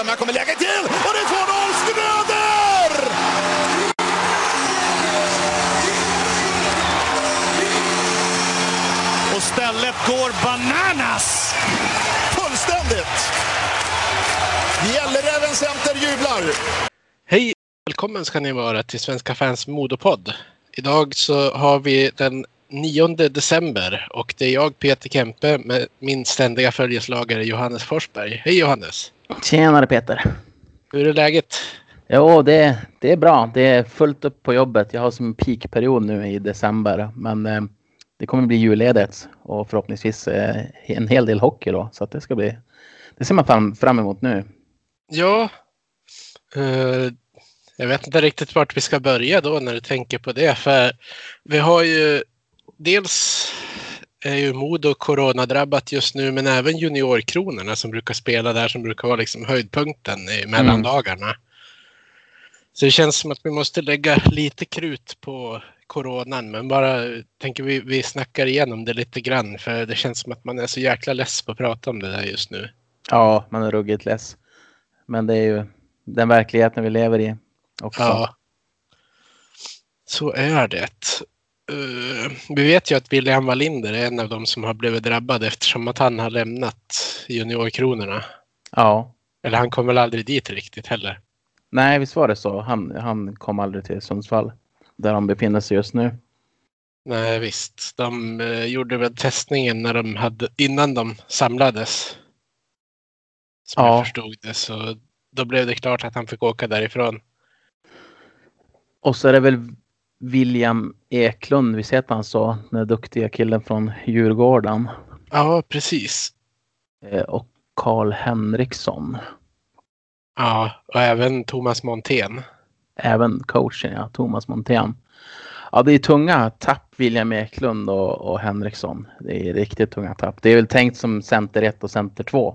fram, här kommer läget till och det är 2-0 Schröder! Och stället går bananas! Fullständigt! Gälleräven Center jublar! Hej! Välkommen ska ni vara till Svenska fans modopodd. Idag så har vi den 9 december och det är jag Peter Kempe med min ständiga följeslagare Johannes Forsberg. Hej Johannes! Tjenare Peter! Hur är läget? Jo, det, det är bra. Det är fullt upp på jobbet. Jag har som en peakperiod nu i december. Men eh, det kommer bli julledigt och förhoppningsvis eh, en hel del hockey då. Så att det ska bli... Det ser man fram, fram emot nu. Ja, eh, jag vet inte riktigt vart vi ska börja då när du tänker på det. För vi har ju dels är ju Modo coronadrabbat just nu, men även juniorkronorna som brukar spela där som brukar vara liksom höjdpunkten i mellandagarna. Så det känns som att vi måste lägga lite krut på coronan, men bara tänker vi, vi snackar igenom det lite grann, för det känns som att man är så jäkla less på att prata om det där just nu. Ja, man är ruggigt less. Men det är ju den verkligheten vi lever i också. Ja. Så är det. Uh, vi vet ju att William Wallinder är en av de som har blivit drabbad eftersom att han har lämnat juniorkronorna. Ja. Eller han kom väl aldrig dit riktigt heller. Nej, visst var det så. Han, han kom aldrig till Sundsvall där de befinner sig just nu. Nej, visst. De uh, gjorde väl testningen när de hade, innan de samlades. Som Ja. jag förstod det. Så då blev det klart att han fick åka därifrån. Och så är det väl William Eklund, vi ser han så, den duktiga killen från Djurgården. Ja, precis. Eh, Och Karl Henriksson. Ja, och även Thomas Montén. Även coachen, ja, Thomas Montén. Ja, det är tunga tapp, William Eklund och, och Henriksson. Det är riktigt tunga tapp. Det är väl tänkt som center 1 och center 2.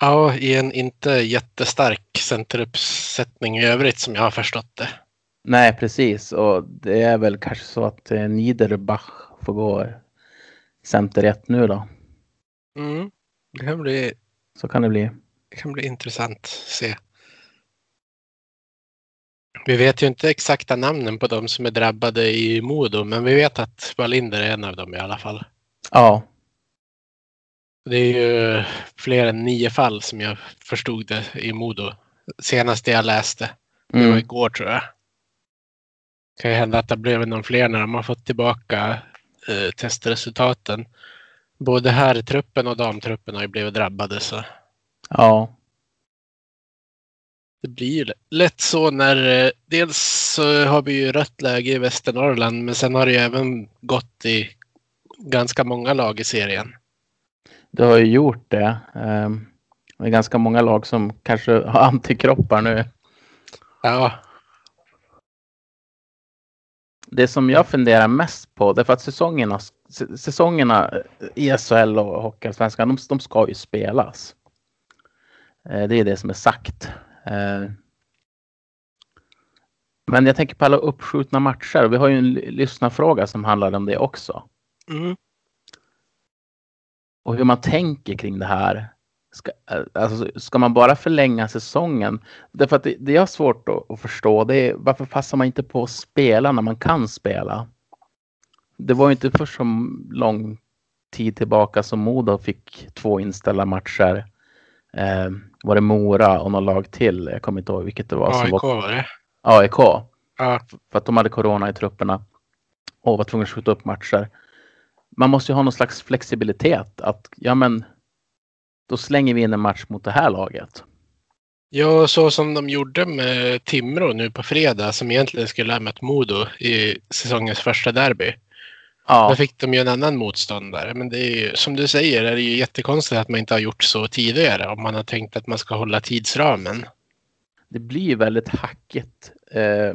Ja, i en inte jättestark centeruppsättning i övrigt som jag har förstått det. Nej, precis. Och det är väl kanske så att eh, Niederbach får gå center 1 nu då. Mm. Det kan bli, Så kan det bli. det kan bli intressant att se. Vi vet ju inte exakta namnen på de som är drabbade i Modo, men vi vet att Wallinder är en av dem i alla fall. Ja, Det är ju fler än nio fall som jag förstod det i Modo. Senast jag läste. Det var mm. igår tror jag. Kan ju hända att det blev någon fler när de har fått tillbaka eh, testresultaten. Både herrtruppen och damtruppen har ju blivit drabbade så ja, det blir ju lätt så när eh, dels så har vi ju rött läge i Västernorrland men sen har det ju även gått i ganska många lag i serien. det har ju gjort det. Ehm, Det är ganska många lag som kanske har antikroppar nu. Ja, Det som jag funderar mest på, det är för att säsongerna, säsongerna i SHL och Hockeyallsvenskan, de, de ska ju spelas. Eh, Det är det som är sagt. Eh, Men jag tänker på alla uppskjutna matcher. Vi har ju en lyssnarfråga som handlar om det också. mm. Och hur man tänker kring det här. Ska, alltså, ska man bara förlänga säsongen? Därför att det, det jag har svårt att, att förstå det är varför passar man inte på att spela när man kan spela? Det var ju inte för så lång tid tillbaka som Modo fick två inställda matcher. Eh, var det Mora och något lag till? Jag kommer inte ihåg vilket det var. AIK var, var det. AIK. Ja, För att de hade corona i trupperna. Och var tvungna att skjuta upp matcher. Man måste ju ha någon slags flexibilitet. Att ja men då slänger vi in en match mot det här laget. Ja, så som de gjorde med Timrå nu på fredag som egentligen skulle ha mött Modo i säsongens första derby. Ja, Då fick de ju en annan motståndare. Men det är ju, som du säger är det ju jättekonstigt att man inte har gjort så tidigare om man har tänkt att man ska hålla tidsramen. det blir ju väldigt hackigt. Eh,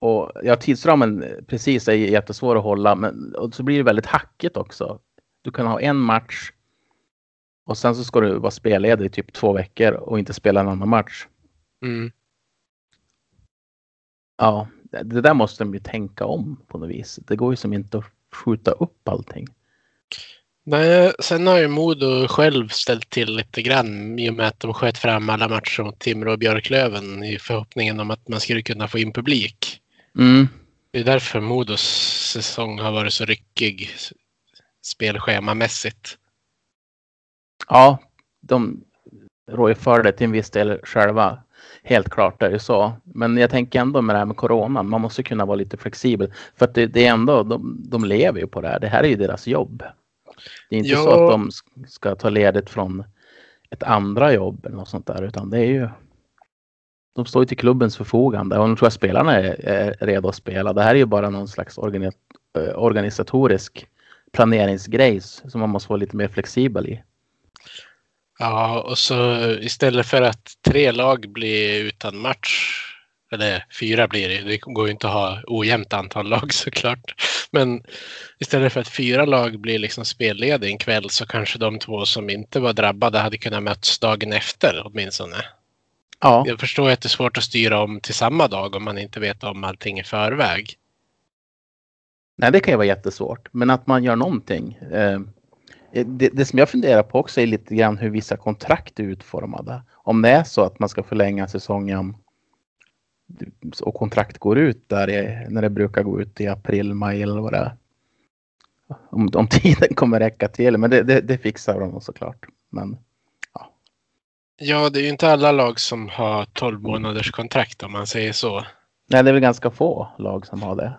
och ja, tidsramen precis är jättesvår att hålla. Men och så blir det väldigt hackigt också. Du kan ha en match. Och sen så ska du vara spelledig i typ två veckor och inte spela en annan match. Mm. Ja, det där måste de ju tänka om på något vis. Det går ju som inte att skjuta upp allting. Nej, sen har ju Modo själv ställt till lite grann i och med att de sköt fram alla matcher mot Timrå och Björklöven i förhoppningen om att man skulle kunna få in publik. Mm. Det är därför Modos säsong har varit så ryckig spelschemamässigt. Ja, de rår ju för det till en viss del själva. Helt klart är det så. Men jag tänker ändå med det här med coronan, man måste kunna vara lite flexibel. För att det, det är ändå, de, de lever ju på det här. Det här är ju deras jobb. Det är inte Ja. så att de ska ta ledigt från ett andra jobb eller något sånt där, utan det är ju de står ju till klubbens förfogande och nu tror jag spelarna är, är redo att spela. Det här är ju bara någon slags eh, organisatorisk planeringsgrej som man måste vara lite mer flexibel i. Ja, och så istället för att tre lag blir utan match, eller fyra blir det, det går ju inte att ha ojämnt antal lag såklart. Men istället för att fyra lag blir liksom spellediga en kväll så kanske de två som inte var drabbade hade kunnat mötas dagen efter åtminstone. Ja, Jag förstår att det är svårt att styra om till samma dag om man inte vet om allting i förväg. nej, det kan ju vara jättesvårt, men att man gör någonting. Eh, det, det som jag funderar på också är lite grann hur vissa kontrakt är utformade. Om det är så att man ska förlänga säsongen och kontrakt går ut där i, när det brukar gå ut i april, maj eller vad det är. Om, om tiden kommer räcka till, men det, det, det fixar de såklart. Men Ja, det är ju inte alla lag som har 12 månaders kontrakt om man säger så. nej, det är väl ganska få lag som har det.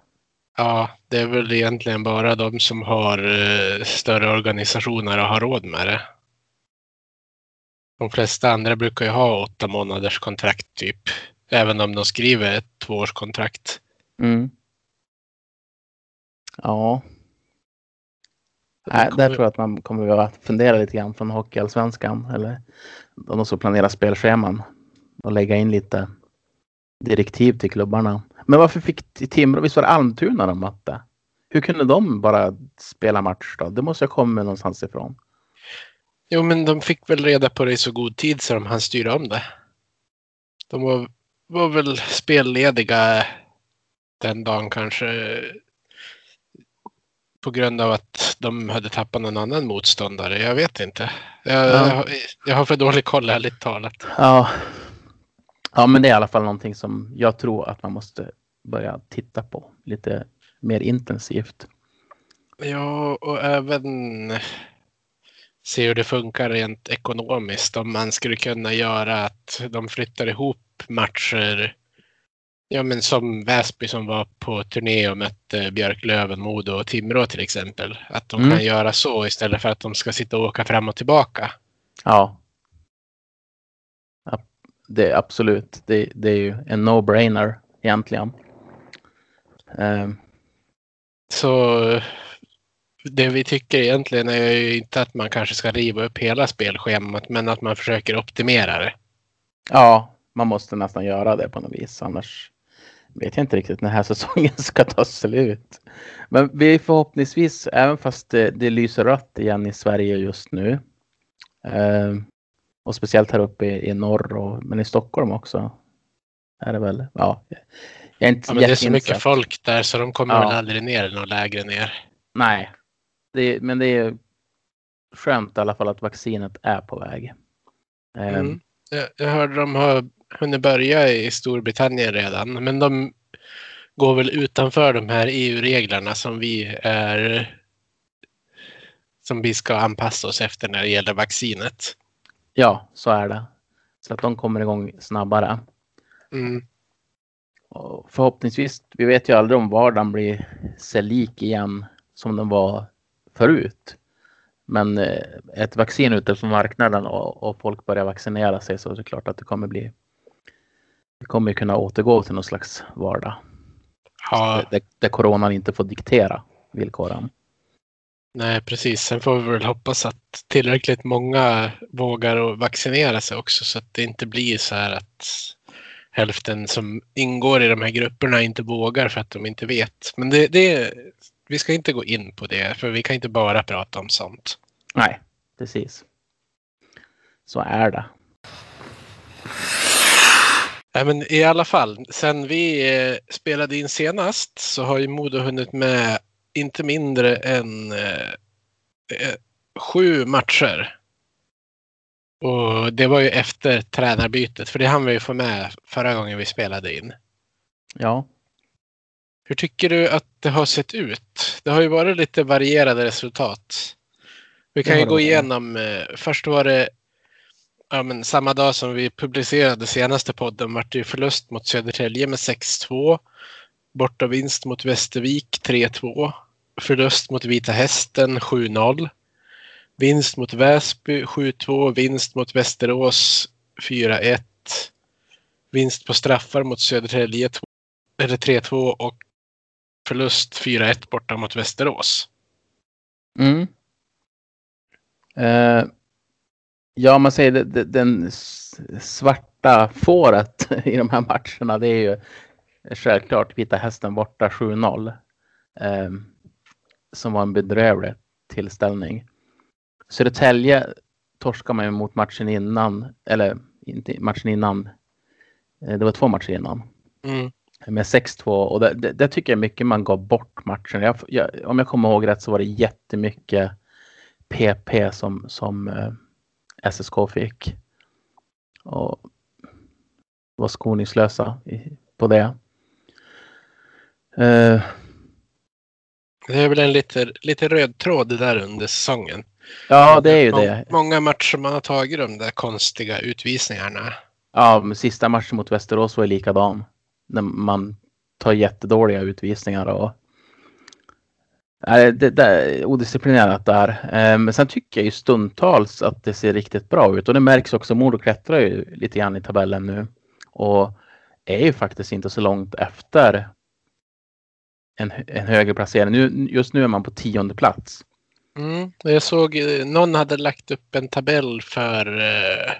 Ja, det är väl egentligen bara de som har eh, större organisationer och har råd med det. De flesta andra brukar ju ha åtta månaders kontrakt typ. Även om de skriver ett tvåårskontrakt. Mm. Ja, Nej, kommer- där tror jag att man kommer behöva fundera lite grann från Hockeyallsvenskan eller de ska planera spelscheman och lägga in lite direktiv till klubbarna. Men varför fick Timrå, visst var det Almtuna de mötte? Hur kunde de bara spela match då? Det måste ha kommit någonstans ifrån. Jo, men de fick väl reda på det i så god tid så de hann styra om det. De var, var väl spellediga den dagen kanske på grund av att de hade tappat någon annan motståndare. Jag vet inte. Jag, Ja. jag, har- jag har för dålig koll ärligt talat. Ja. Ja, men det är i alla fall någonting som jag tror att man måste börja titta på lite mer intensivt. Ja, och även se hur det funkar rent ekonomiskt. Om man skulle kunna göra att de flyttar ihop matcher. Ja, men som Väsby som var på turné och mötte Björklöven, Modo och Timrå till exempel. Att de Mm. kan göra så istället för att de ska sitta och åka fram och tillbaka. Ja. Det är absolut. Det, det är ju en no-brainer egentligen. Ehm, Så det vi tycker egentligen är ju inte att man kanske ska riva upp hela spelschemat, men att man försöker optimera det. ja, man måste nästan göra det på något vis. Annars vet jag inte riktigt när den här säsongen ska ta slut. Men vi är förhoppningsvis, även fast det, det lyser rött igen i Sverige just nu. ehm, och speciellt här uppe i, i norr, och, men i Stockholm också. Är det väl? Ja. Jag är inte Ja, men det är så mycket folk där så de kommer Ja. väl aldrig ner något lägre ner. Nej, det, men det är skönt i alla fall att vaccinet är på väg. Ehm, Mm. Jag, jag hörde de har hunnit börja i Storbritannien redan, men de går väl utanför de här EU-reglerna som vi är som vi ska anpassa oss efter när det gäller vaccinet. Ja, så är det. Så att de kommer igång snabbare. Mm. Och förhoppningsvis, vi vet ju aldrig om vardagen blir sig lik igen som den var förut. Men eh, ett vaccin ute på marknaden och, och folk börjar vaccinera sig så är det klart att det kommer bli vi kommer kunna återgå till någon slags vardag. Ja, Där, där coronan inte får diktera villkoren. Nej precis. Sen får vi väl hoppas att tillräckligt många vågar vaccinera sig också så att det inte blir så här att hälften som ingår i de här grupperna inte vågar för att de inte vet. Men det, det, vi ska inte gå in på det för vi kan inte bara prata om sånt. Nej, precis. Så är det. Nej, men I alla fall, sen vi eh, spelade in senast så har ju Modo hunnit med inte mindre än eh, eh, sju matcher. Och det var ju efter tränarbytet, för det hann vi ju få med förra gången vi spelade in. Ja. Hur tycker du att det har sett ut? Det har ju varit lite varierade resultat. Vi kan ju gå igenom. eh, Först var det ja, men samma dag som vi publicerade senaste podden vart det ju förlust mot Södertälje med 6-2. Borta vinst mot Västervik 3-2. Förlust mot Vita Hästen 7-0. Vinst mot Väsby 7-2. Vinst mot Västerås 4-1. Vinst på straffar mot Södertälje 3-2 och förlust 4-1 borta mot Västerås. Mm. Eh, ja, man säger det, det, den svarta fåret i de här matcherna. Det är ju självklart Vita Hästen borta 7-0. Eh, som var en bedrövlig tillställning. Södertälje torskar man ju mot matchen innan. Eller inte matchen innan. Eh, det var två matcher innan Mm. med 6-2 och det, det, det tycker jag mycket man gav bort matchen. Jag, jag, om jag kommer ihåg rätt så var det jättemycket PP som, som eh, SSK fick. Och var skoningslösa i, på det. Eh, Det är väl en lite, lite röd tråd där under säsongen. ja, det är ju det. Många matcher man har tagit de där konstiga utvisningarna. Ja, men sista matchen mot Västerås var ju likadan. När man tar jättedåliga utvisningar och Nej, det, det är odisciplinerat där. Eh, Men sen tycker jag ju stundtals att det ser riktigt bra ut och det märks också. Modo klättrar ju lite grann i tabellen nu och är ju faktiskt inte så långt efter en, en högre placering. Nu, just nu är man på tionde plats. Mm. Jag såg eh, någon hade lagt upp en tabell för eh,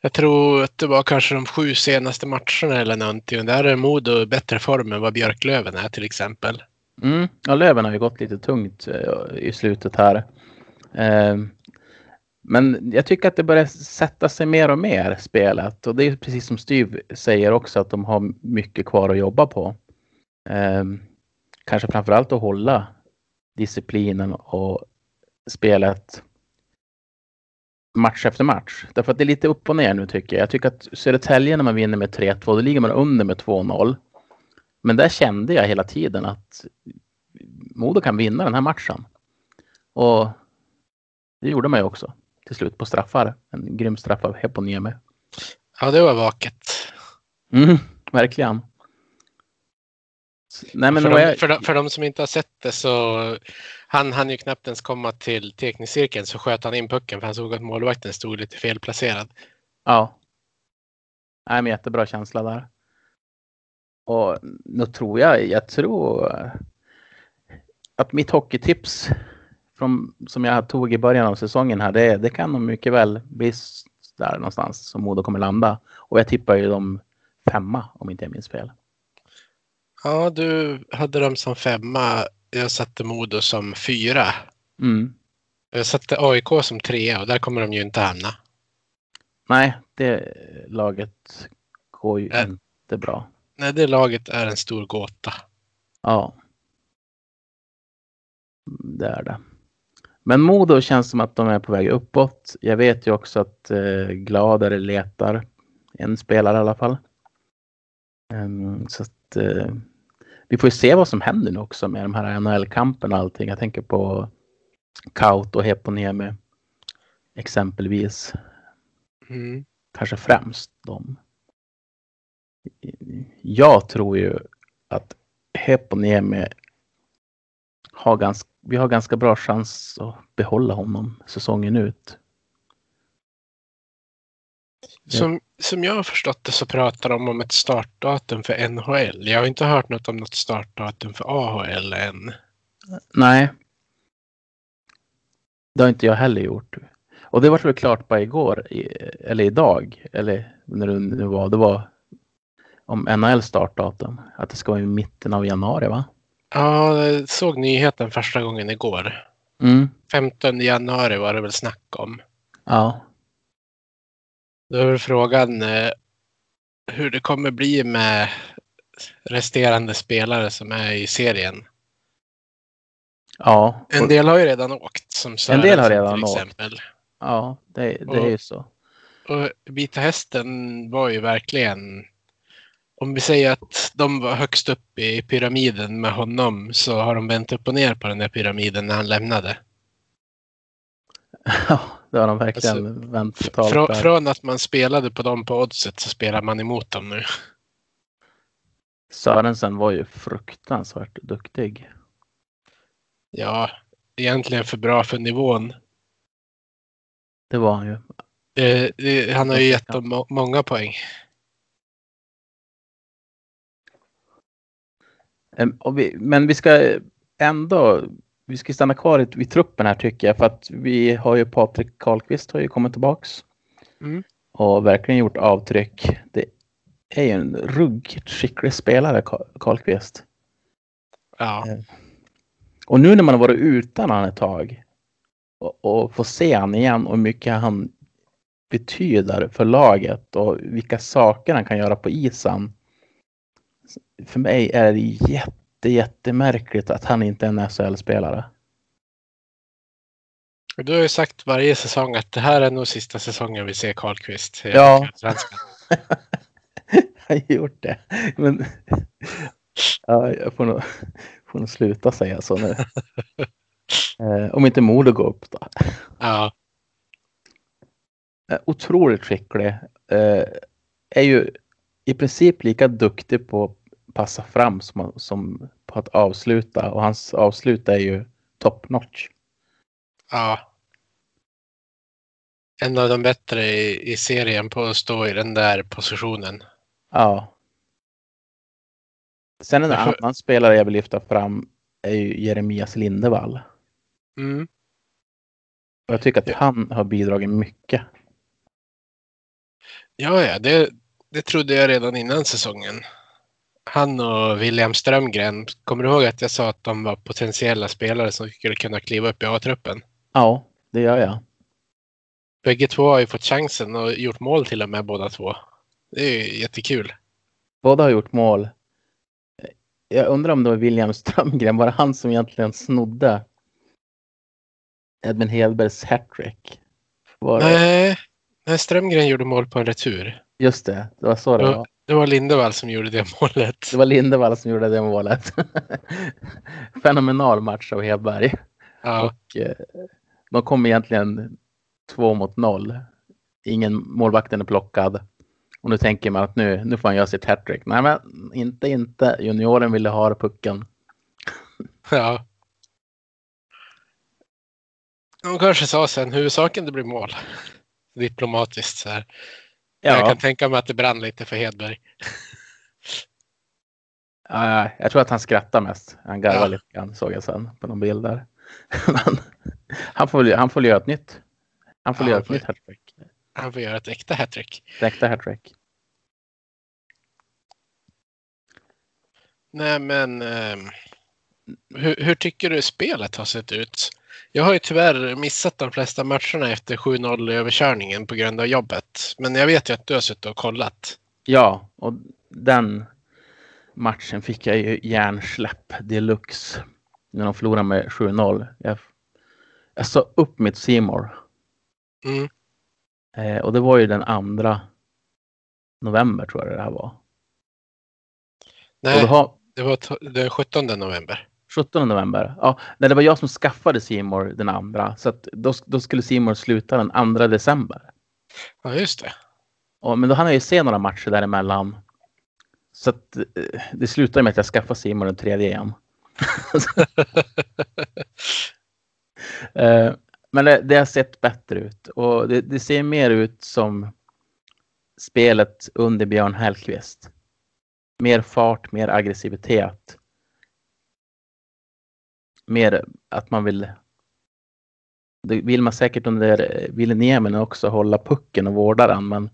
jag tror att det var kanske de sju senaste matcherna eller någonting. Där är Modo bättre form än vad Björklöven är till exempel. Mm. Ja, Löven har ju gått lite tungt eh, i slutet här. Eh, Men jag tycker att det börjar sätta sig mer och mer spelet och det är precis som Styv säger också att de har mycket kvar att jobba på. Eh, Kanske framförallt att hålla disciplinen och spelet match efter match. Därför att det är lite upp och ner nu tycker jag. Jag tycker att Södertälje när man vinner med 3-2, då ligger man under med 2-0. Men där kände jag hela tiden att Modo kan vinna den här matchen. Och det gjorde man ju också till slut på straffar. En grym straff av Heponiemi. Ja, det var vaket. Mm, verkligen. Nej, men för, de, jag, för, de, för de som inte har sett det så han hann ju knappt ens komma till teknikcirkeln så sköt han in pucken för han såg att målvakten stod lite felplacerad. Ja. Nej, men jättebra känsla där. Och nu tror jag, jag tror att mitt hockeytips från, som jag tog i början av säsongen här, det, det kan nog mycket väl bli där någonstans som Modo kommer landa. Och jag tippar ju dem femma om inte jag minns fel. Ja, du hade dem som femma. Jag satte Modo som fyra. Mm. Jag satte AIK som trea och där kommer de ju inte hamna. Nej, det laget går ju Äh. inte bra. Nej, det laget är en stor gåta. Ja. Det är det. Men Modo känns som att de är på väg uppåt. Jag vet ju också att eh, Gladare letar en spelare i alla fall. Ehm, så att eh, vi får ju se vad som händer nu också med de här NHL-kampen och allting. Jag tänker på Kaut och Heponiemi exempelvis. Mm. Kanske främst dem. Jag tror ju att Heponiemi har ganska, vi har ganska bra chans att behålla honom säsongen ut. Som, som jag har förstått det så pratar de om ett startdatum för NHL. Jag har inte hört något om något startdatum för AHL än. Nej. Det har inte jag heller gjort. Och det var väl klart bara igår, eller idag, eller när det nu var, det var om NHL startdatum. Att det ska vara i mitten av januari va? Ja, jag såg nyheten första gången igår. Mm. 15 januari var det väl snack om. Ja. Då är väl frågan eh, hur det kommer bli med resterande spelare som är i serien. Ja. En del har ju redan åkt. Som En del har redan till åkt. exempel. Ja, det, det är Och- ju så. Och Vita Hästen var ju verkligen... Om vi säger att de var högst upp i pyramiden med honom så har de vänt upp och ner på den där pyramiden när han lämnade. Ja, det har de verkligen vänt totalt. Från att man spelade på dem på oddset så spelar man emot dem nu. Sörensen var ju fruktansvärt duktig. Ja, egentligen för bra för nivån. Det var han ju. Eh, det, han har ju gett dem må- många poäng. Men vi ska ändå vi ska stanna kvar i, vid truppen här tycker jag. För att vi har ju Patrik Karlqvist har ju kommit tillbaks. Mm. Och verkligen gjort avtryck. Det är ju en ruggigt skicklig spelare, Karl- Karlqvist. Ja, Och nu när man har varit utan han ett tag och, och får se han igen och hur mycket han betyder för laget och vilka saker han kan göra på isen. För mig är det jätte, jättemärkligt att han inte är en SHL-spelare. du har ju sagt varje säsong att det här är nog sista säsongen vi ser Karlqvist. Ja. Jag har gjort det. Men ja, jag får nog, får nog sluta säga så nu. Eh, om inte Modo går upp då. Ja, Eh, otroligt skicklig. Eh, är ju i princip lika duktig på passa fram som, som på att avsluta. Och hans avslut är ju top notch. ja. En av de bättre i, i serien på att stå i den där positionen. Ja. Sen en Därför- annan spelare jag vill lyfta fram är ju Jeremias Lindevall. Mm. Och jag tycker att han har bidragit mycket. Ja, ja, det, det trodde jag redan innan säsongen. Han och William Strömgren, kommer du ihåg att jag sa att de var potentiella spelare som skulle kunna kliva upp i A-truppen? Ja, det gör jag. Bägge två har ju fått chansen och gjort mål till och med båda två. Det är ju jättekul. Båda har gjort mål. Jag undrar om det var William Strömgren, var det han som egentligen snodde Edvin Hedbergs hattrick? Nej, nej, Strömgren gjorde mål på en retur. Just det, det var så det var. Det var Lindevall som gjorde det målet. Det var Lindevall som gjorde det målet. Fenomenal match av Hedberg. Ja, Och eh, de kom egentligen två mot noll. Ingen målvakten är plockad. Och nu tänker man att nu, nu får han göra sitt hattrick. Nej men inte, inte. Junioren ville ha pucken. ja. De kanske sa sen, huvudsaken det blir mål. Diplomatiskt så här. Jag Ja, kan tänka mig att det brann lite för Hedberg. ja, jag tror att han skrattar mest. Han garvar Ja. lite grann såg jag sen på någon bild där. Han får, han får göra ett nytt. Han får Ja, göra ett får- nytt hattrick. Han får göra ett äkta hattrick. Ett äkta hattrick. Nej, men ehm, hur, hur tycker du spelet har sett ut? Jag har ju tyvärr missat de flesta matcherna efter 7-0 i överkörningen på grund av jobbet. Men jag vet ju att du har suttit och kollat. Ja, och den matchen fick jag ju hjärnsläpp deluxe. När de förlorade med 7-0. Jag, jag sa upp mitt Seymour. Mm. Eh, och det var ju den andra november tror jag det här var. Nej, har, det var den 17 november. 17 november. Ja, nej, det var jag som skaffade Seymour den andra. Så att då, då skulle Seymour sluta den andra december. Ja, just det. Och, men då hann jag ju se några matcher däremellan. Så att, eh, det slutade med att jag skaffade Simon den tredje igen. Eh, men det, det har sett bättre ut och det, det ser mer ut som spelet under Björn Hellkvist. Mer fart, mer aggressivitet. Mer att man vill. Det vill man säkert under Wilhelminen också hålla pucken och vårda den, men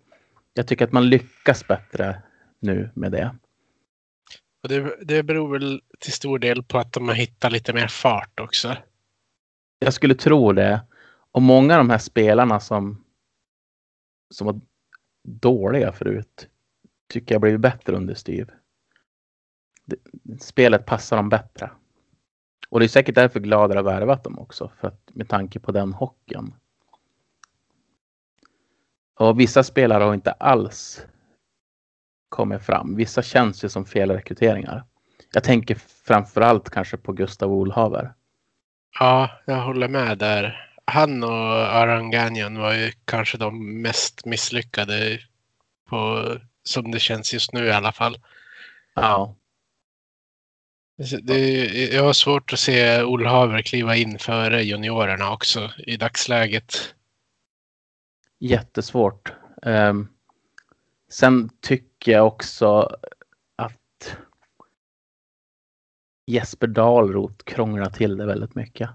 jag tycker att man lyckas bättre nu med det. Och det, det beror väl till stor del på att de har hittat lite mer fart också. Jag skulle tro det. Och många av de här spelarna som, som var dåliga förut tycker jag blivit bättre under. Det, spelet passar dem bättre. Och det är säkert därför Glader har värvat dem också, för att, med tanke på den hockeyn. Och vissa spelare har inte alls kommit fram. Vissa känns ju som felrekryteringar. Jag tänker framförallt kanske på Gustav Olhaver. Ja, jag håller med där. Han och Aran Gagnon var ju kanske de mest misslyckade på, som det känns just nu i alla fall. Ja. Det, jag har svårt att se Olhaver kliva in före juniorerna också i dagsläget. Jättesvårt. Um, sen tycker jag också att Jesper Dahlroth krånglar till det väldigt mycket.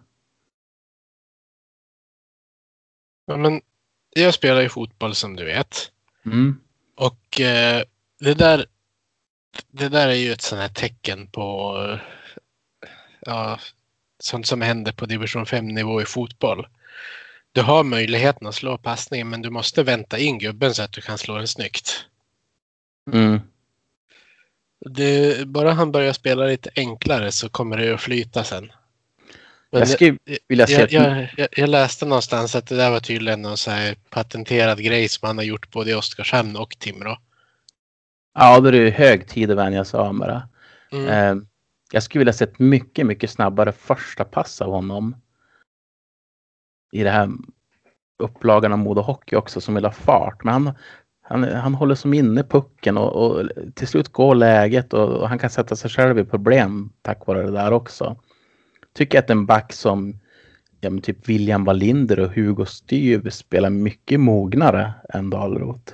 Ja, men jag spelar ju fotboll som du vet. Mm. Och eh, det där det där är ju ett sånt här tecken på ja, sånt som händer på division 5 nivå i fotboll. Du har möjligheten att slå passningen men du måste vänta in gubben så att du kan slå den snyggt. Mm. Det, bara han börjar spela lite enklare så kommer det att flyta sen. Men jag skulle vilja se jag, jag, jag, jag, läste någonstans att det där var tydligen någon så här patenterad grej som han har gjort både i Oskarshamn och Timrå. Ja, då är det hög tid att vänja sig av med det. Mm. Eh, jag skulle vilja se ett mycket, mycket snabbare första pass av honom. I det här upplagan av Modo Hockey också som vill ha fart. Men han, han, han håller som inne pucken och, och till slut går läget och, och, han kan sätta sig själv i problem tack vare det där också. Tycker att en back som ja, typ William Wallinder och Hugo Styv spelar mycket mognare än Dahlroth.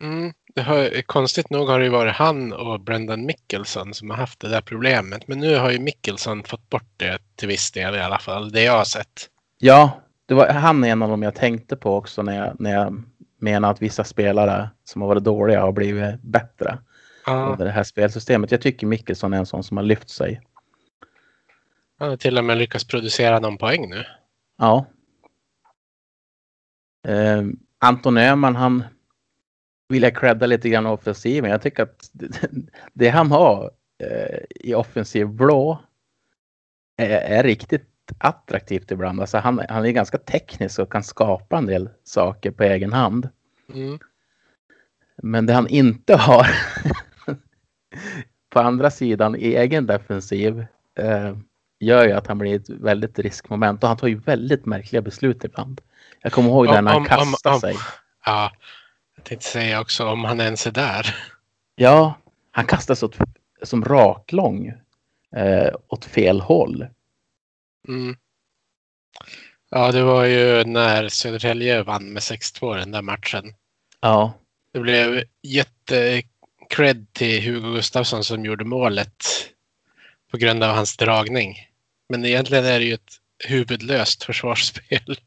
Mm det har, konstigt nog har det varit han och Brendan Mickelson som har haft det där problemet. Men nu har ju Mickelson fått bort det till viss del i alla fall. Det jag har sett. Ja, det var, han är en av dem jag tänkte på också när jag, när jag menar att vissa spelare som har varit dåliga har blivit bättre. Ja. Det här spelsystemet. Jag tycker Mickelson är en sån som har lyft sig. Han har till och med lyckats producera någon poäng nu. Ja. Eh, Anton Öhman, han vill jag credda lite grann offensiven. Jag tycker att det han har eh, i offensiv blå är, är, riktigt attraktivt ibland. Alltså han, han är ganska teknisk och kan skapa en del saker på egen hand. Mm. Men det han inte har på andra sidan i egen defensiv eh, gör ju att han blir ett väldigt riskmoment och han tar ju väldigt märkliga beslut ibland. Jag kommer ihåg när han kastade sig. Ja, tänkte säga också om han ens är där. Ja, han kastas åt, som raklång eh, åt fel håll. Mm. Ja, det var ju när Södertälje vann med 6-2 den där matchen. Ja. Det blev jätte cred till Hugo Gustafsson som gjorde målet på grund av hans dragning. Men egentligen är det ju ett huvudlöst försvarsspel.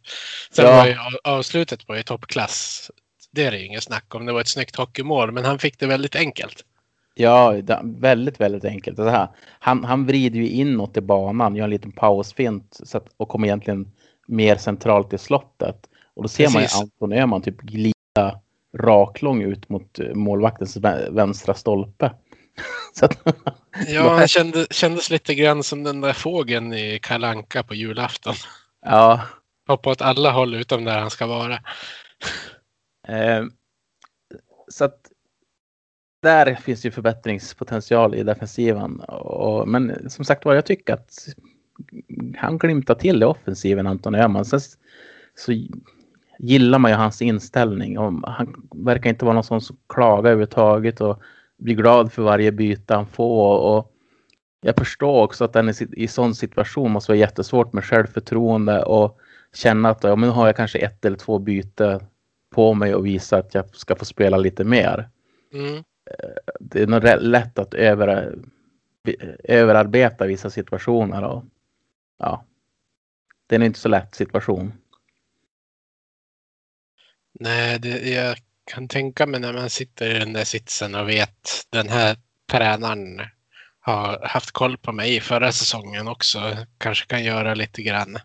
Sen ja. var ju avslutet på i toppklass det är det inget snack om. Det var ett snyggt hockeymål, men han fick det väldigt enkelt. Ja, väldigt, väldigt enkelt. Så här, han, han vrider ju inåt i banan, gör en liten pausfint så att, och kommer egentligen mer centralt i slottet. Och då ser Precis. man ju Anton Öhman typ glida raklång ut mot eh, målvaktens vänstra stolpe. att, ja, han kände, kändes lite grann som den där fågeln i Kalanka på julafton. Ja. Hoppar åt alla håll utom där han ska vara. Eh, så att där finns ju förbättringspotential i defensiven. Och, men som sagt var, jag tycker att han glimtar till i offensiven, Anton Öhman. Sen så gillar man ju hans inställning. Och han verkar inte vara någon sån som klagar överhuvudtaget och blir glad för varje byte han får. Och jag förstår också att den i, i sån situation måste vara jättesvårt med självförtroende och känna att ja, men nu har jag kanske ett eller två byten på mig och visa att jag ska få spela lite mer. Mm. Eh, det är nog lätt att över, överarbeta vissa situationer. Och, ja, det är inte så lätt situation. Nej, det, jag kan tänka mig när man sitter i den där sitsen och vet den här tränaren har haft koll på mig förra säsongen också. Kanske kan göra lite grann.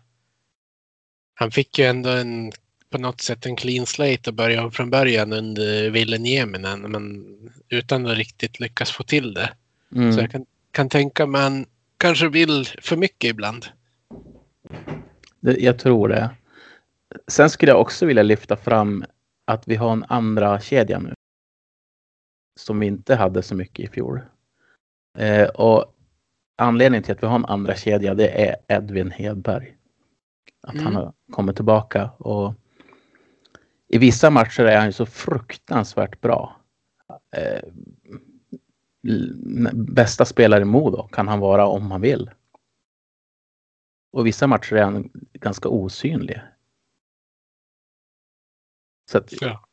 Han fick ju ändå en på något sätt en clean slate och börja om från början under Ville Nieminen men utan att riktigt lyckas få till det. Mm. Så jag kan, kan tänka mig han kanske vill för mycket ibland. Det, jag tror det. Sen skulle jag också vilja lyfta fram att vi har en andra kedja nu. Som vi inte hade så mycket i fjol. Eh, och anledningen till att vi har en andra kedja det är Edvin Hedberg. Att Mm. han har kommit tillbaka och i vissa matcher är han ju så fruktansvärt bra. Eh, bästa spelare i Modo kan han vara om han vill. Och vissa matcher är han ganska osynlig. Så att, Ja.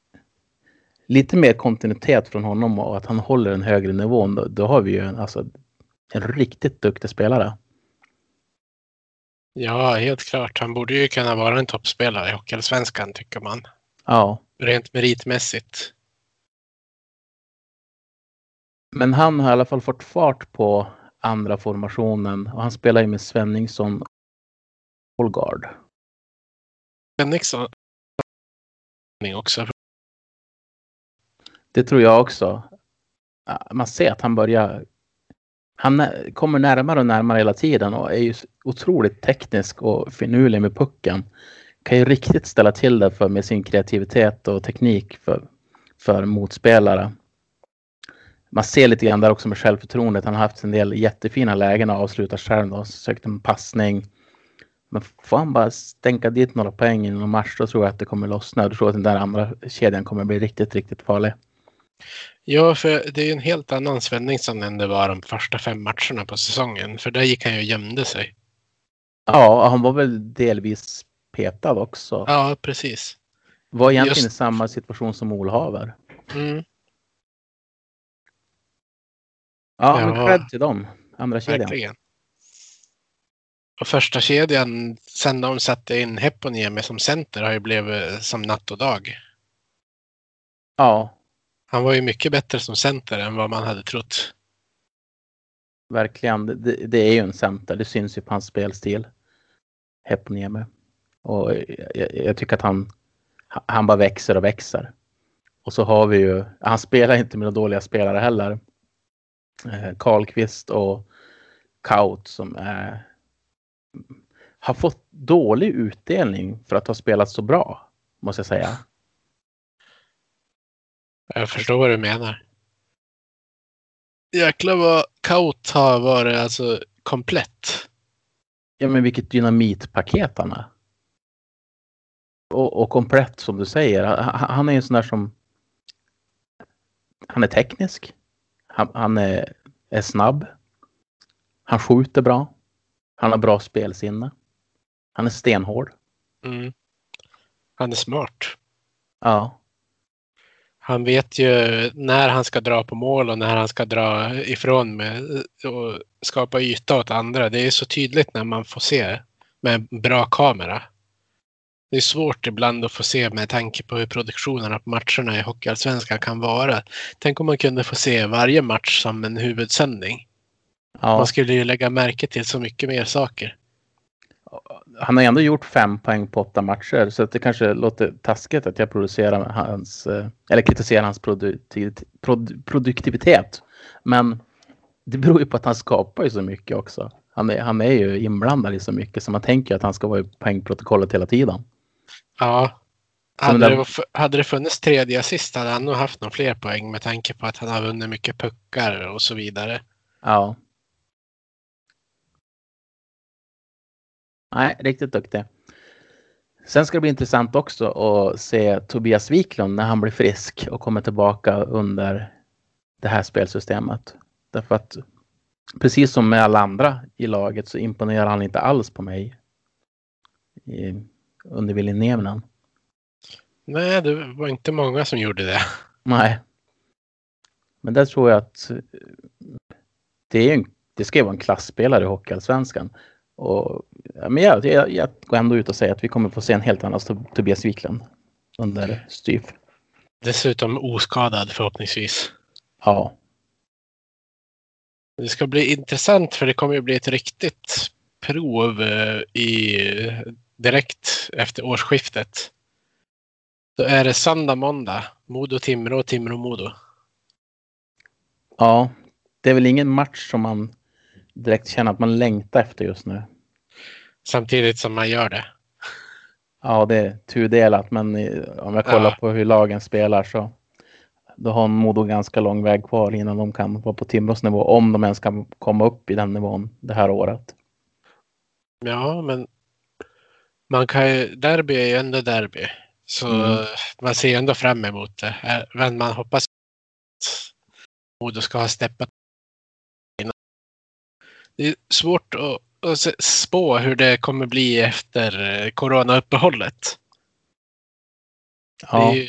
lite mer kontinuitet från honom och att han håller en högre nivå. Då, då har vi ju en, alltså, en riktigt duktig spelare. ja, helt klart. Han borde ju kunna vara en toppspelare i Hockeyallsvenskan tycker man. Ja, Rent meritmässigt. men han har i alla fall fått fart på andra formationen och han spelar ju med Svenningsson och Holgard. Henriksson också. Det tror jag också. Man ser att han börjar. Han kommer närmare och närmare hela tiden och är ju otroligt teknisk och finurlig med pucken. Kan ju riktigt ställa till det för med sin kreativitet och teknik för, för motspelare. Man ser lite grann där också med självförtroendet. Han har haft en del jättefina lägen och avslutar själv då. Sökt en passning. Men får han bara stänka dit några poäng i någon match då tror jag att det kommer lossna. Då tror jag att den där andra kedjan kommer bli riktigt, riktigt farlig. Ja, för det är en helt annan Svenningsson än det var de första fem matcherna på säsongen. För där gick han ju och gömde sig. Ja, han var väl delvis petad också. Ja, precis. Var egentligen Just- i samma situation som Olhaver. Mm, Ja, Ja. men cred till dem. Andra kedjan. verkligen. Och första kedjan sen de satte in Heponiemi som center har ju blivit som natt och dag. Ja, Han var ju mycket bättre som center än vad man hade trott. verkligen. Det, det är ju en center. Det syns ju på hans spelstil. Heponiemi. Och jag, jag tycker att han, han bara växer och växer. Och så har vi ju, han spelar inte med några dåliga spelare heller. Eh, Karlqvist och Kaut som är, har fått dålig utdelning för att ha spelat så bra. Måste jag säga. Jag förstår vad du menar. Jäklar vad Kaut har varit alltså komplett. Ja, men vilket dynamitpaket han är. Och, och komplett som du säger. Han, han är en sån där som. Han är teknisk. Han, han är, är snabb. Han skjuter bra. Han har bra spelsinne. Han är stenhård. Mm. Han är smart. Ja, Han vet ju när han ska dra på mål och när han ska dra ifrån med och skapa yta åt andra. Det är så tydligt när man får se med bra kamera. Det är svårt ibland att få se med tanke på hur produktionerna på matcherna i Hockeyallsvenskan kan vara. Tänk om man kunde få se varje match som en huvudsändning. ja. Man skulle ju lägga märke till så mycket mer saker. Han har ändå gjort fem poäng på åtta matcher. Så att det kanske låter taskigt att jag producerar hans. eh, Eller kritiserar hans produktiv, prod, produktivitet. Men det beror ju på att han skapar ju så mycket också. Han är, han är ju inblandad i så mycket så man tänker att han ska vara i poängprotokollet hela tiden. Ja. Hade den- det, hade det funnits tredje assist hade han nog haft några fler poäng med tanke på att han har vunnit mycket puckar och så vidare. Ja. Nej, riktigt duktig. Sen ska det bli intressant också att se Tobias Wiklund när han blir frisk och kommer tillbaka under det här spelsystemet. Därför att precis som med alla andra i laget så imponerar han inte alls på mig i, under Willy Nieminen. Nej, det var inte många som gjorde det. Nej. Men där tror jag att eh, det, är en, det ska ju vara en klassspelare i Hockeyallsvenskan. Och, men jag, jag, jag går ändå ut och säger att vi kommer få se en helt annan Tob- Tobias Wiklund under Styf. Dessutom oskadad förhoppningsvis. Ja, Det ska bli intressant för det kommer ju bli ett riktigt prov eh, i, direkt efter årsskiftet. Då är det söndag, måndag. Modo-Timrå, Timrå-Modo. ja, det är väl ingen match som man direkt känna att man längtar efter just nu. Samtidigt som man gör det. Ja, det är tudelat, men om jag kollar ja. på hur lagen spelar så då har Modo ganska lång väg kvar innan de kan vara på Timrås nivå, om de ens kan komma upp i den nivån det här året. Ja, men man kan ju, derby är ju ändå derby. Så mm. man ser ändå fram emot det. Men man hoppas att Modo ska ha steppat Det är svårt att, att spå hur det kommer bli efter coronauppehållet. Ja. Ju,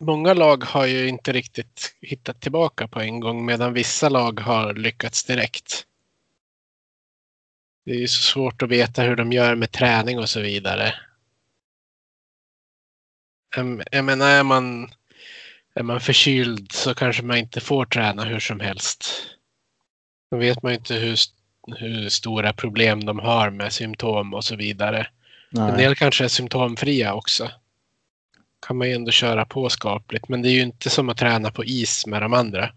många lag har ju inte riktigt hittat tillbaka på en gång medan vissa lag har lyckats direkt. Det är ju så svårt att veta hur de gör med träning och så vidare. Jag menar, är man, är man förkyld så kanske man inte får träna hur som helst. Då vet man ju inte hur, hur stora problem de har med symptom och så vidare. Nej. En del kanske är symptomfria också. kan man ju ändå köra på skapligt. Men det är ju inte som att träna på is med de andra.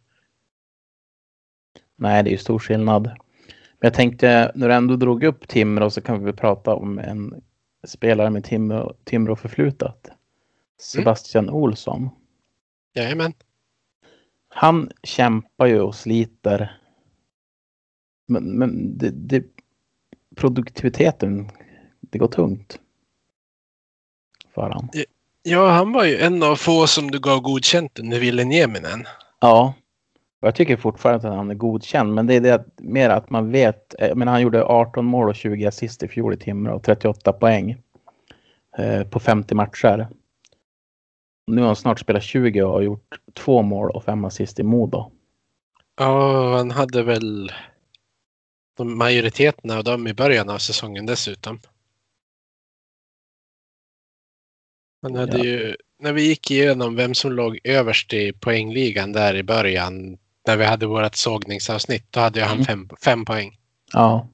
Nej, det är ju stor skillnad. Jag tänkte, när du ändå drog upp Timrå så kan vi prata om en spelare med Timrå, Timrå förflutat. Sebastian mm. Olsson. Jajamän. Han kämpar ju och sliter. Men, men det, det, produktiviteten, det går tungt. För han. Ja, han var ju en av få som du gav godkänt under Ville Nieminen. Ja. Jag tycker fortfarande att han är godkänd, men det är det mer att man vet. Eh, men han gjorde 18 mål och 20 assist i fjol i Timrå och 38 poäng eh, på 50 matcher. Nu har han snart spelat 20 och har gjort två mål och fem assist i Modo. Ja, han hade väl majoriteten av dem i början av säsongen dessutom. Han hade ja. ju, när vi gick igenom vem som låg överst i poängligan där i början, när vi hade vårt sågningsavsnitt, då hade han mm. fem, fem poäng. Ja.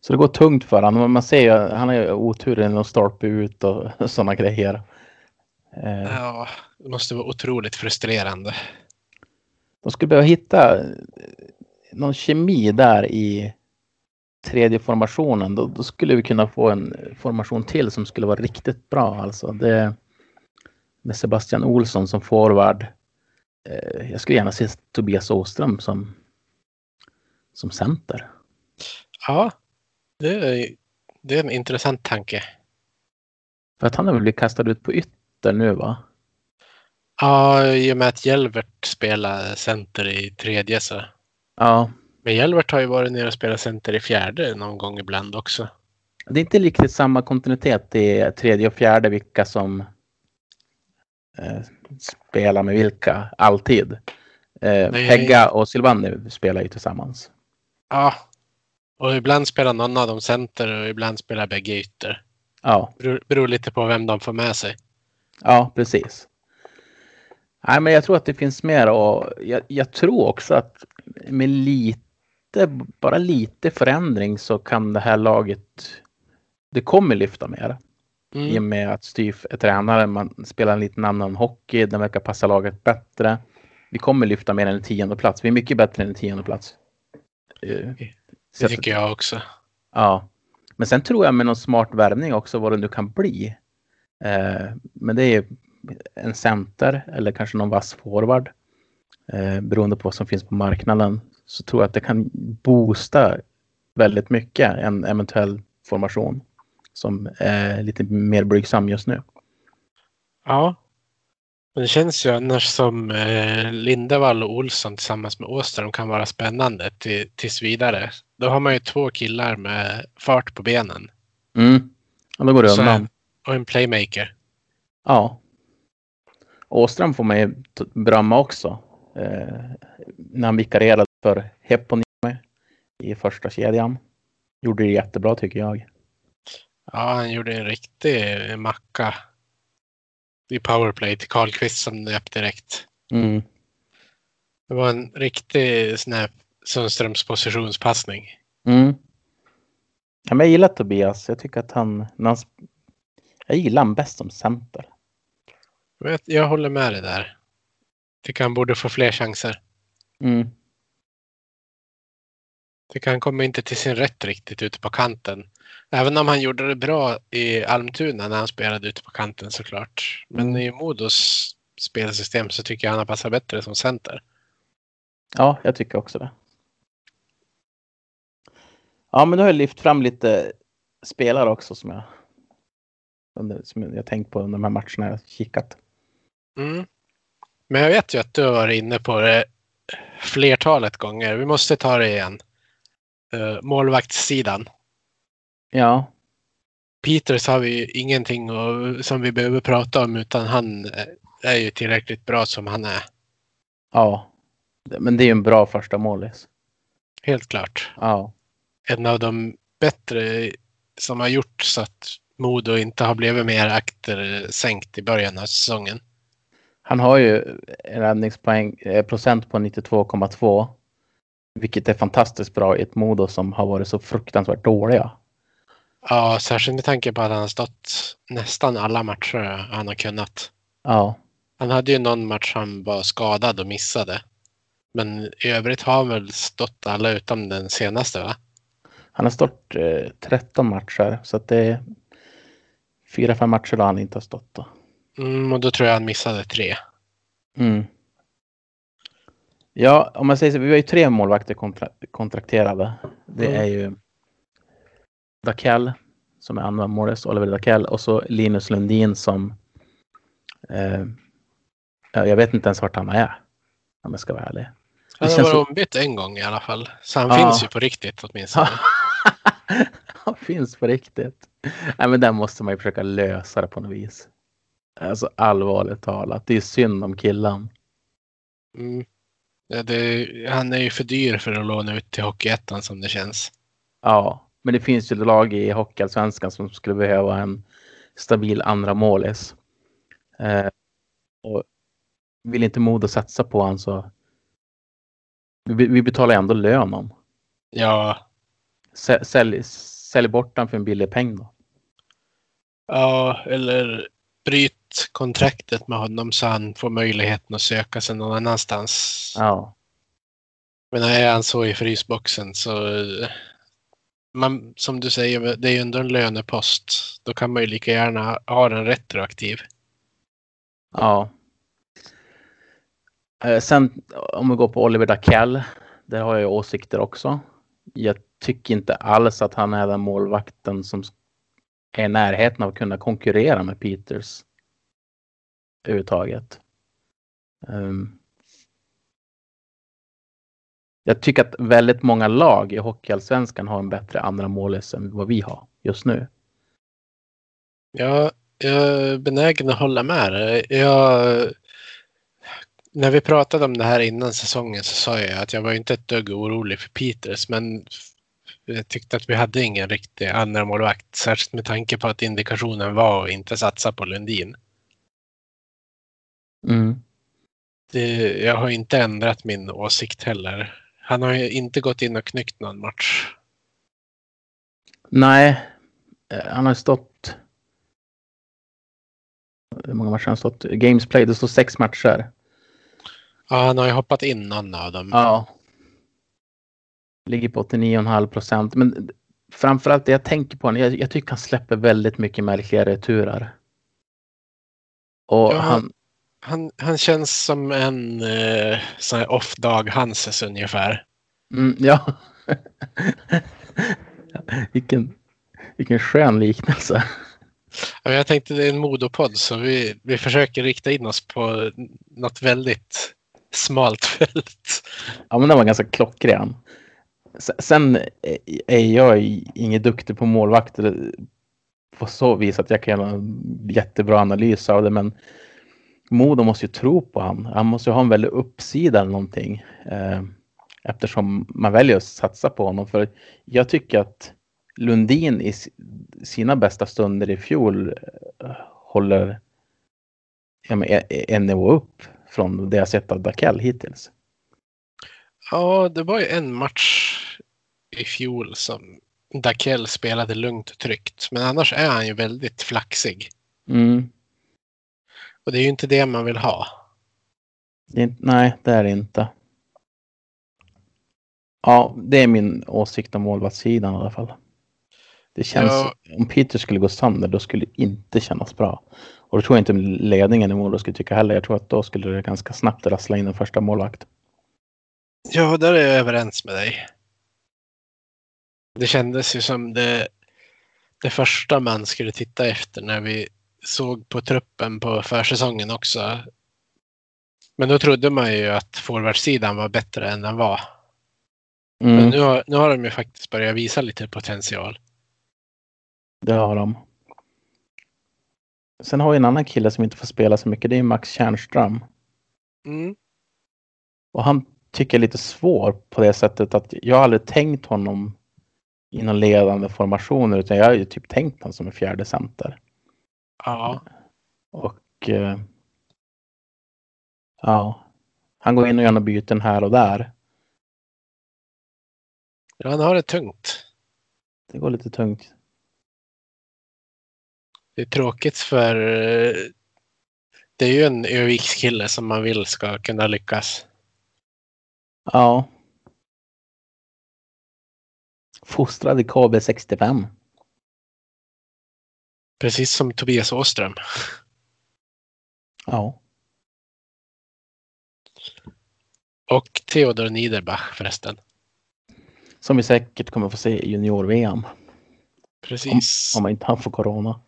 Så det går tungt för honom. Man ser ju, han har ju oturen att stolpe ut och sådana grejer. Eh, ja, det måste vara otroligt frustrerande. De skulle behöva hitta någon kemi där i tredje formationen. Då, då, skulle vi kunna få en formation till som skulle vara riktigt bra. Alltså det, med Sebastian Olsson som forward. Eh, jag skulle gärna se Tobias Åström som, som center. Ja, det är, det är en intressant tanke. För att han har väl blivit kastad ut på ytter nu va? Ja, i och med att Jelvert spelar center i tredje så. Ja. Men Jelvert har ju varit nere och spelat center i fjärde någon gång ibland också. Det är inte riktigt samma kontinuitet i tredje och fjärde vilka som eh, spelar med vilka alltid. Eh, Pegga och Silvani spelar ju tillsammans. Ja, och ibland spelar någon av dem center och ibland spelar bägge ytter. Ja. Beror, beror lite på vem de får med sig. Ja, precis. Nej, men jag tror att det finns mer och jag, jag, tror också att med lite, bara lite förändring så kan det här laget, det kommer lyfta mer. Mm. I och med att Styf är tränare, man spelar en liten annan hockey, den verkar passa laget bättre. Vi kommer lyfta mer än en tionde plats. Vi är mycket bättre än en tionde plats. Eh, det tycker jag också. Ja. Men sen tror jag med någon smart värvning också vad det nu kan bli. Eh, men det är en center eller kanske någon vass forward. Eh, beroende på vad som finns på marknaden så tror jag att det kan boosta väldigt mycket en eventuell formation som är lite mer blygsam just nu. Ja, men det känns ju annars som eh, Lindevall och Olsson tillsammans med Åström kan vara spännande till, tills vidare. Då har man ju två killar med fart på benen. Mm. Och då går det undan. Och en playmaker. Ja. Åström får man ju berömma också. Eh, när han vikarierade för Heponiemi i första kedjan. Gjorde det jättebra tycker jag. Ja, han gjorde en riktig macka i powerplay till Karlqvist som nöp direkt. Mm. Det var en riktig snäpp Sundströms positionspassning. Mm. Ja, men jag gillar Tobias. Jag tycker att han, han jag gillar han bäst som center. Jag håller med dig där. Tycker han borde få fler chanser. Mm. Tycker han kommer inte till sin rätt riktigt ute på kanten. Även om han gjorde det bra i Almtuna när han spelade ute på kanten såklart. Men i Modos spelsystem så tycker jag han har passat bättre som center. Ja, jag tycker också det. Ja, men då har jag lyft fram lite spelare också som jag, som jag tänkt på under de här matcherna jag kikat. Mm. Men jag vet ju att du har varit inne på det flertalet gånger. Vi måste ta det igen. Uh, målvaktssidan. Ja. Peters har vi ingenting och, som vi behöver prata om utan han är ju tillräckligt bra som han är. Ja, men det är ju en bra första målis. Helt klart. Ja. En av de bättre som har gjort så att Modo inte har blivit mer aktersänkt i början av säsongen. Han har ju en räddningspoäng eh, procent på 92,2. Vilket är fantastiskt bra i ett Modo som har varit så fruktansvärt dåliga. Ja, särskilt med tanke på att han har stått nästan alla matcher han har kunnat. Ja. Han hade ju någon match han var skadad och missade. Men i övrigt har han väl stått alla utom den senaste va? Han har stått eh, 13 matcher så att det är fyra, fem matcher då han inte har stått. Då. Mm, och då tror jag han missade tre. Mm. Ja, om man säger så, vi har ju tre målvakter kontra kontrakterade. Det mm. är ju Dakell som är andra målis, Oliver Dakell och så Linus Lundin som eh, jag vet inte ens vart han är. Om jag ska vara ärlig. Han har varit ombytt en gång i alla fall. Så han ja. finns ju på riktigt åtminstone. han finns på riktigt. Nej, men den måste man ju försöka lösa det på något vis. Alltså allvarligt talat. Det är synd om killen. Mm. Ja, det, han är ju för dyr för att låna ut till Hockeyettan som det känns. Ja, men det finns ju lag i Hockeyallsvenskan som skulle behöva en stabil andra målis. Eh, och vill inte Modo satsa på honom så vi, vi betalar ändå lön om. Ja. Sälj, sälj bort den för en billig peng då. Ja, eller bryt kontraktet med honom så han får möjligheten att söka sig någon annanstans. Ja. Men är han så i frysboxen så man, som du säger, det är ju ändå en lönepost. Då kan man ju lika gärna ha den retroaktiv. Ja. Eh, sen om vi går på Oliver Dackell, Där har jag åsikter också. Jag tycker inte alls att han är den målvakten som är i närheten av att kunna konkurrera med Peters. Överhuvudtaget. Um, ehm, jag tycker att väldigt många lag i Hockeyallsvenskan har en bättre andra målis än vad vi har just nu. Ja, jag är benägen att hålla med. Jag, när vi pratade om det här innan säsongen så sa jag att jag var inte ett dugg orolig för Peters men jag tyckte att vi hade ingen riktig andra målvakt särskilt med tanke på att indikationen var att inte satsa på Lundin. Mm. Det, jag har inte ändrat min åsikt heller. Han har ju inte gått in och knyckt någon match. Nej, eh, han har stått hur många matcher har han stått? Games play, det står sex matcher. Ja, han har ju hoppat in någon av dem. Ja. Ligger på 89,5 procent. Men framförallt det jag tänker på, jag, jag tycker han släpper väldigt mycket märkliga returer. Och ja, han, han, han känns som en eh, sån här off-dag Hanses ungefär. Mm, ja. vilken, vilken skön liknelse. Jag tänkte det är en modopodd så vi, vi försöker rikta in oss på något väldigt smalt fält. Ja, men den var ganska klockren. Sen är jag ingen duktig på målvakter på så vis att jag kan göra en jättebra analys av det. Men Modo måste ju tro på honom. Han måste ju ha en väldig uppsida eller någonting. Eh, eftersom man väljer att satsa på honom. För jag tycker att Lundin i sina bästa stunder i fjol eh, håller en nivå upp från det jag sett av Dakell hittills. Ja, det var ju en match i fjol som Dakell spelade lugnt och tryggt. Men annars är han ju väldigt flaxig. Mm. Och det är ju inte det man vill ha. Det, nej, det är det inte. Ja, det är min åsikt om målvaktssidan i alla fall. Det känns, Ja. om Peter skulle gå sönder, då skulle det inte kännas bra. Och då tror jag inte ledningen i Modo skulle tycka heller. Jag tror att då skulle det ganska snabbt rassla in en första målvakt. Ja, där är jag överens med dig. Det kändes ju som det, det första man skulle titta efter när vi såg på truppen på försäsongen också. Men då trodde man ju att forwardsidan var bättre än den var. Men Mm, nu har, nu har de ju faktiskt börjat visa lite potential. det har de. Sen har vi en annan kille som inte får spela så mycket. Det är Max Tjärnström. Mm. Och han tycker jag är lite svår på det sättet att jag har aldrig tänkt honom i någon ledande formationer utan jag har ju typ tänkt honom som en fjärde center. Ja, Och eh, ja, han går in och gör några byten här och där. Ja, han har det tungt. Det går lite tungt. Det är tråkigt för eh, det är ju en Övikskille som man vill ska kunna lyckas. Ja. Fostrad i KB65. Precis som Tobias Åström. Ja. Och Theodor Niederbach förresten. Som vi säkert kommer få se i junior-VM. Precis. Om inte han får corona.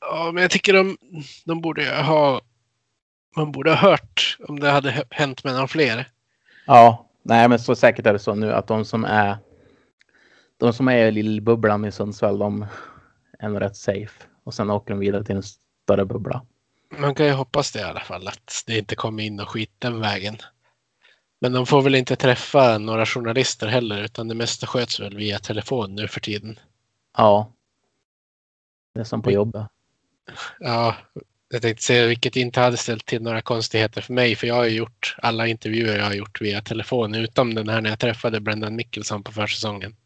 Ja, men jag tycker de, de borde ha man borde ha hört om det hade hänt med några fler. Ja, nej men så säkert är det så nu att de som är de som är i lillbubblan i Sundsvall, de nog rätt safe. Och sen åker de vidare till en större bubbla. Man kan ju hoppas det i alla fall att det inte kommer in och skit den vägen. Men de får väl inte träffa några journalister heller utan det mesta sköts väl via telefon nu för tiden. Ja. Det är som på jobbet. Ja, jag tänkte säga vilket inte hade ställt till några konstigheter för mig för jag har ju gjort alla intervjuer jag har gjort via telefon utom den här när jag träffade Brendan Mickelson på försäsongen.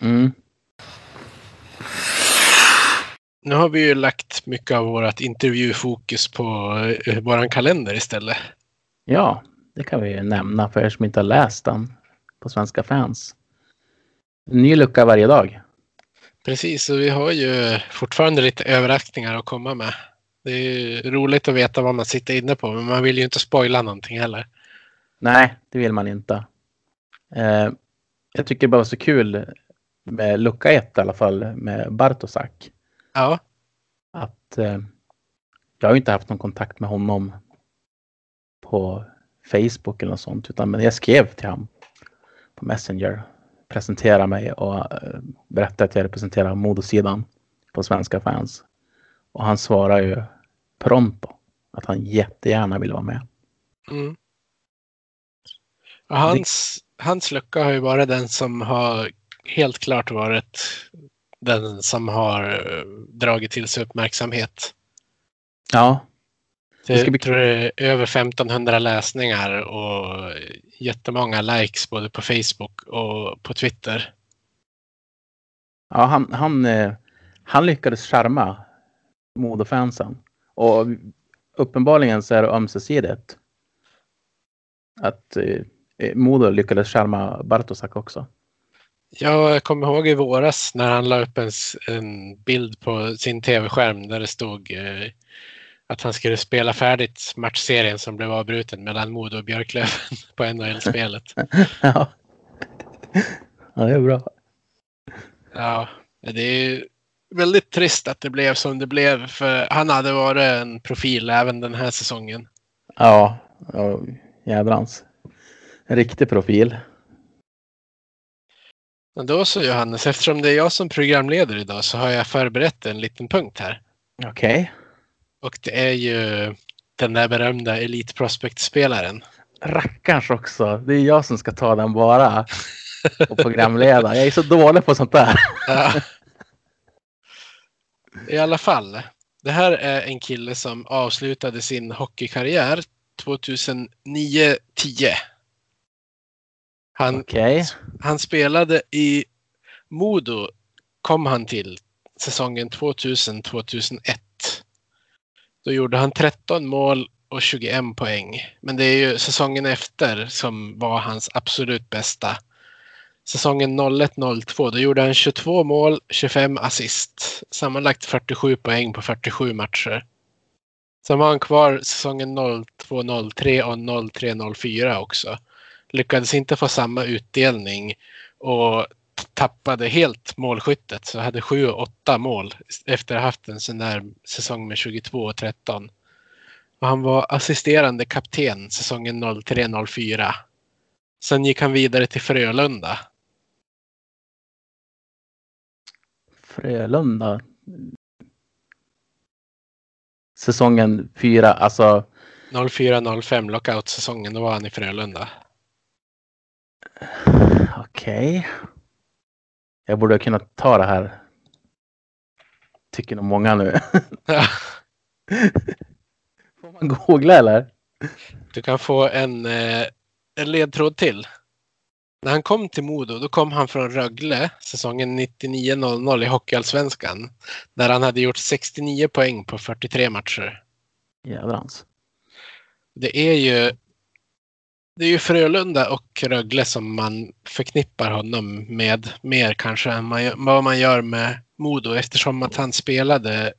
Mm. Nu har vi ju lagt mycket av vårt intervjufokus på eh, våran kalender istället. Ja, det kan vi ju nämna för er som inte har läst den på Svenska fans. En ny lucka varje dag. Precis, och vi har ju fortfarande lite överraskningar att komma med. Det är ju roligt att veta vad man sitter inne på, men man vill ju inte spoila någonting heller. Nej, det vill man inte. Eh, jag tycker det bara var så kul med lucka ett i alla fall med Bartosak. Ja, Att eh, jag har ju inte haft någon kontakt med honom på Facebook eller något sånt. Utan men jag skrev till honom på Messenger. Presenterade mig och eh, berättade att jag representerar Modosidan på Svenska fans. Och han svarar ju pronto att han jättegärna vill vara med. mm. hans, hans lucka har ju varit den som har helt klart varit den som har eh, dragit till sig uppmärksamhet. Ja, Det, ska bli- tror det är över 1500 läsningar och jättemånga likes både på Facebook och på Twitter. Ja, han, han, eh, han lyckades charma Modofansen. Och uppenbarligen så är det ömsesidigt. Att eh, Modo lyckades charma Bartosak också. Jag kommer ihåg i våras när han la upp en, en bild på sin tv-skärm där det stod eh, att han skulle spela färdigt matchserien som blev avbruten mellan Modo och Björklöven på NHL-spelet. ja. ja, det är bra. Ja, det är väldigt trist att det blev som det blev för han hade varit en profil även den här säsongen. Ja, ja jädrans. En riktig profil. Men då så Johannes, eftersom det är jag som programleder idag så har jag förberett en liten punkt här. Okej. Och det är ju den där berömda Elite Prospect-spelaren. Rackarns också. Det är jag som ska ta den bara. Och programleda. Jag är så dålig på sånt där. Ja. I alla fall. Det här är en kille som avslutade sin hockeykarriär 2009-10. Han, Okej. han spelade i Modo kom han till säsongen 2000-2001. Då gjorde han 13 mål och 21 poäng. Men det är ju säsongen efter som var hans absolut bästa. säsongen 01-02. Då gjorde han 22 mål, 25 assist. Sammanlagt 47 poäng på 47 matcher. Sen var han kvar säsongen 02-03 och 03-04 också. Lyckades inte få samma utdelning och tappade helt målskyttet. Så hade 7-8 mål efter att ha haft en sån där säsong med 22 och 13. Och han var assisterande kapten säsongen 03-04. Sen gick han vidare till Frölunda. Frölunda. Säsongen fyra, alltså 04-05 lockout-säsongen, då var han i Frölunda. Okej. Jag borde kunna ta det här. Tycker nog många nu. Får man googla eller? Du kan få en, eh, en ledtråd till. När han kom till Modo, då kom han från Rögle säsongen 99-00 i Hockeyallsvenskan. Där han hade gjort 69 poäng på 43 matcher. Jädrans. Det är ju det är ju Frölunda och Rögle som man förknippar honom med mer kanske än man, vad man gör med Modo eftersom att han spelade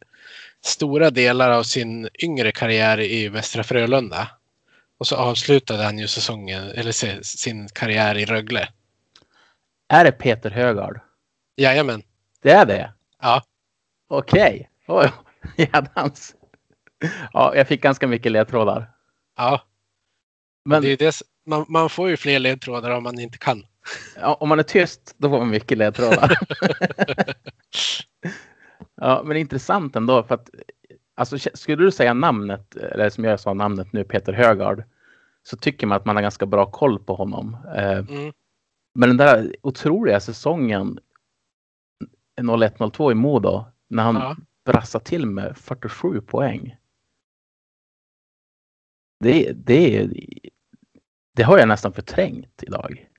stora delar av sin yngre karriär i Västra Frölunda. Och så avslutade han ju säsongen, eller sin karriär i Rögle. Är det Peter Högard? Jajamän. Det är det? Ja. Okej. Oj, jädrans. Ja, jag fick ganska mycket ledtrådar. Ja, Men det är det, man, man får ju fler ledtrådar om man inte kan. ja, om man är tyst, då får man mycket ledtrådar. ja, men intressant ändå. För att, alltså, skulle du säga namnet, eller som jag sa namnet nu, Peter Högard, så tycker man att man har ganska bra koll på honom. Eh, Mm. Men den där otroliga säsongen 01-02 i Modo, när han Ja. brassade till med 47 poäng. Det, det, det har jag nästan förträngt idag.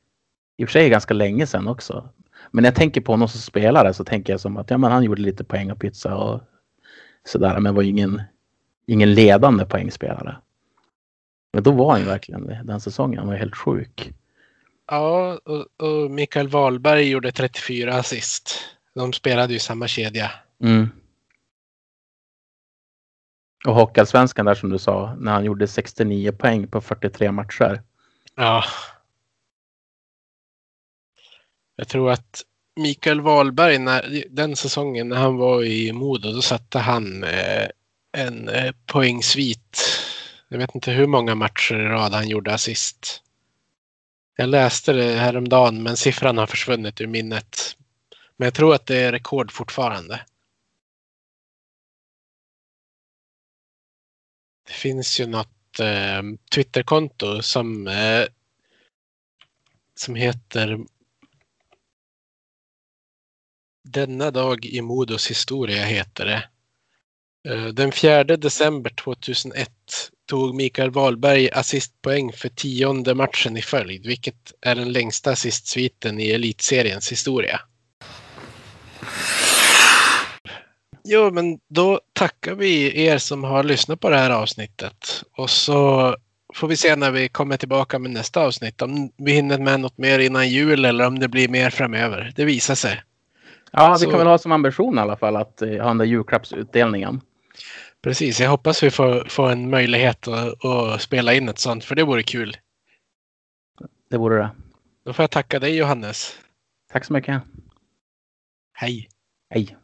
I och för sig ganska länge sedan också. Men när jag tänker på honom som spelare så tänker jag som att ja, men han gjorde lite poäng och pizza och sådär. Men var ju ingen, ingen ledande poängspelare. Men då var han ju verkligen det, den säsongen. Han var helt sjuk. Ja, och, och Mikael Wahlberg gjorde 34 assist. De spelade ju samma kedja. Mm. Och Hockeyallsvenskan där som du sa, när han gjorde 69 poäng på 43 matcher. Ja. Jag tror att Mikael Wahlberg, när, den säsongen när han var i Modo, då satte han eh, en eh, poängsvit. Jag vet inte hur många matcher i rad han gjorde assist. Jag läste det häromdagen, men siffran har försvunnit ur minnet. Men jag tror att det är rekord fortfarande. Det finns ju något eh, Twitterkonto som, eh, som heter Denna dag i Modos historia heter det. Eh, Den 4 december 2001 tog Mikael Wahlberg assistpoäng för tionde matchen i följd, vilket är den längsta assistsviten i elitseriens historia. Jo, men då tackar vi er som har lyssnat på det här avsnittet. Och så får vi se när vi kommer tillbaka med nästa avsnitt. Om vi hinner med något mer innan jul eller om det blir mer framöver. Det visar sig. Ja, vi kan väl ha som ambition i alla fall att eh, ha den där julklappsutdelningen. Precis, jag hoppas vi får, får en möjlighet att, att spela in ett sånt, för det vore kul. Det vore det. Då får jag tacka dig Johannes. Tack så mycket. Hej! Hej.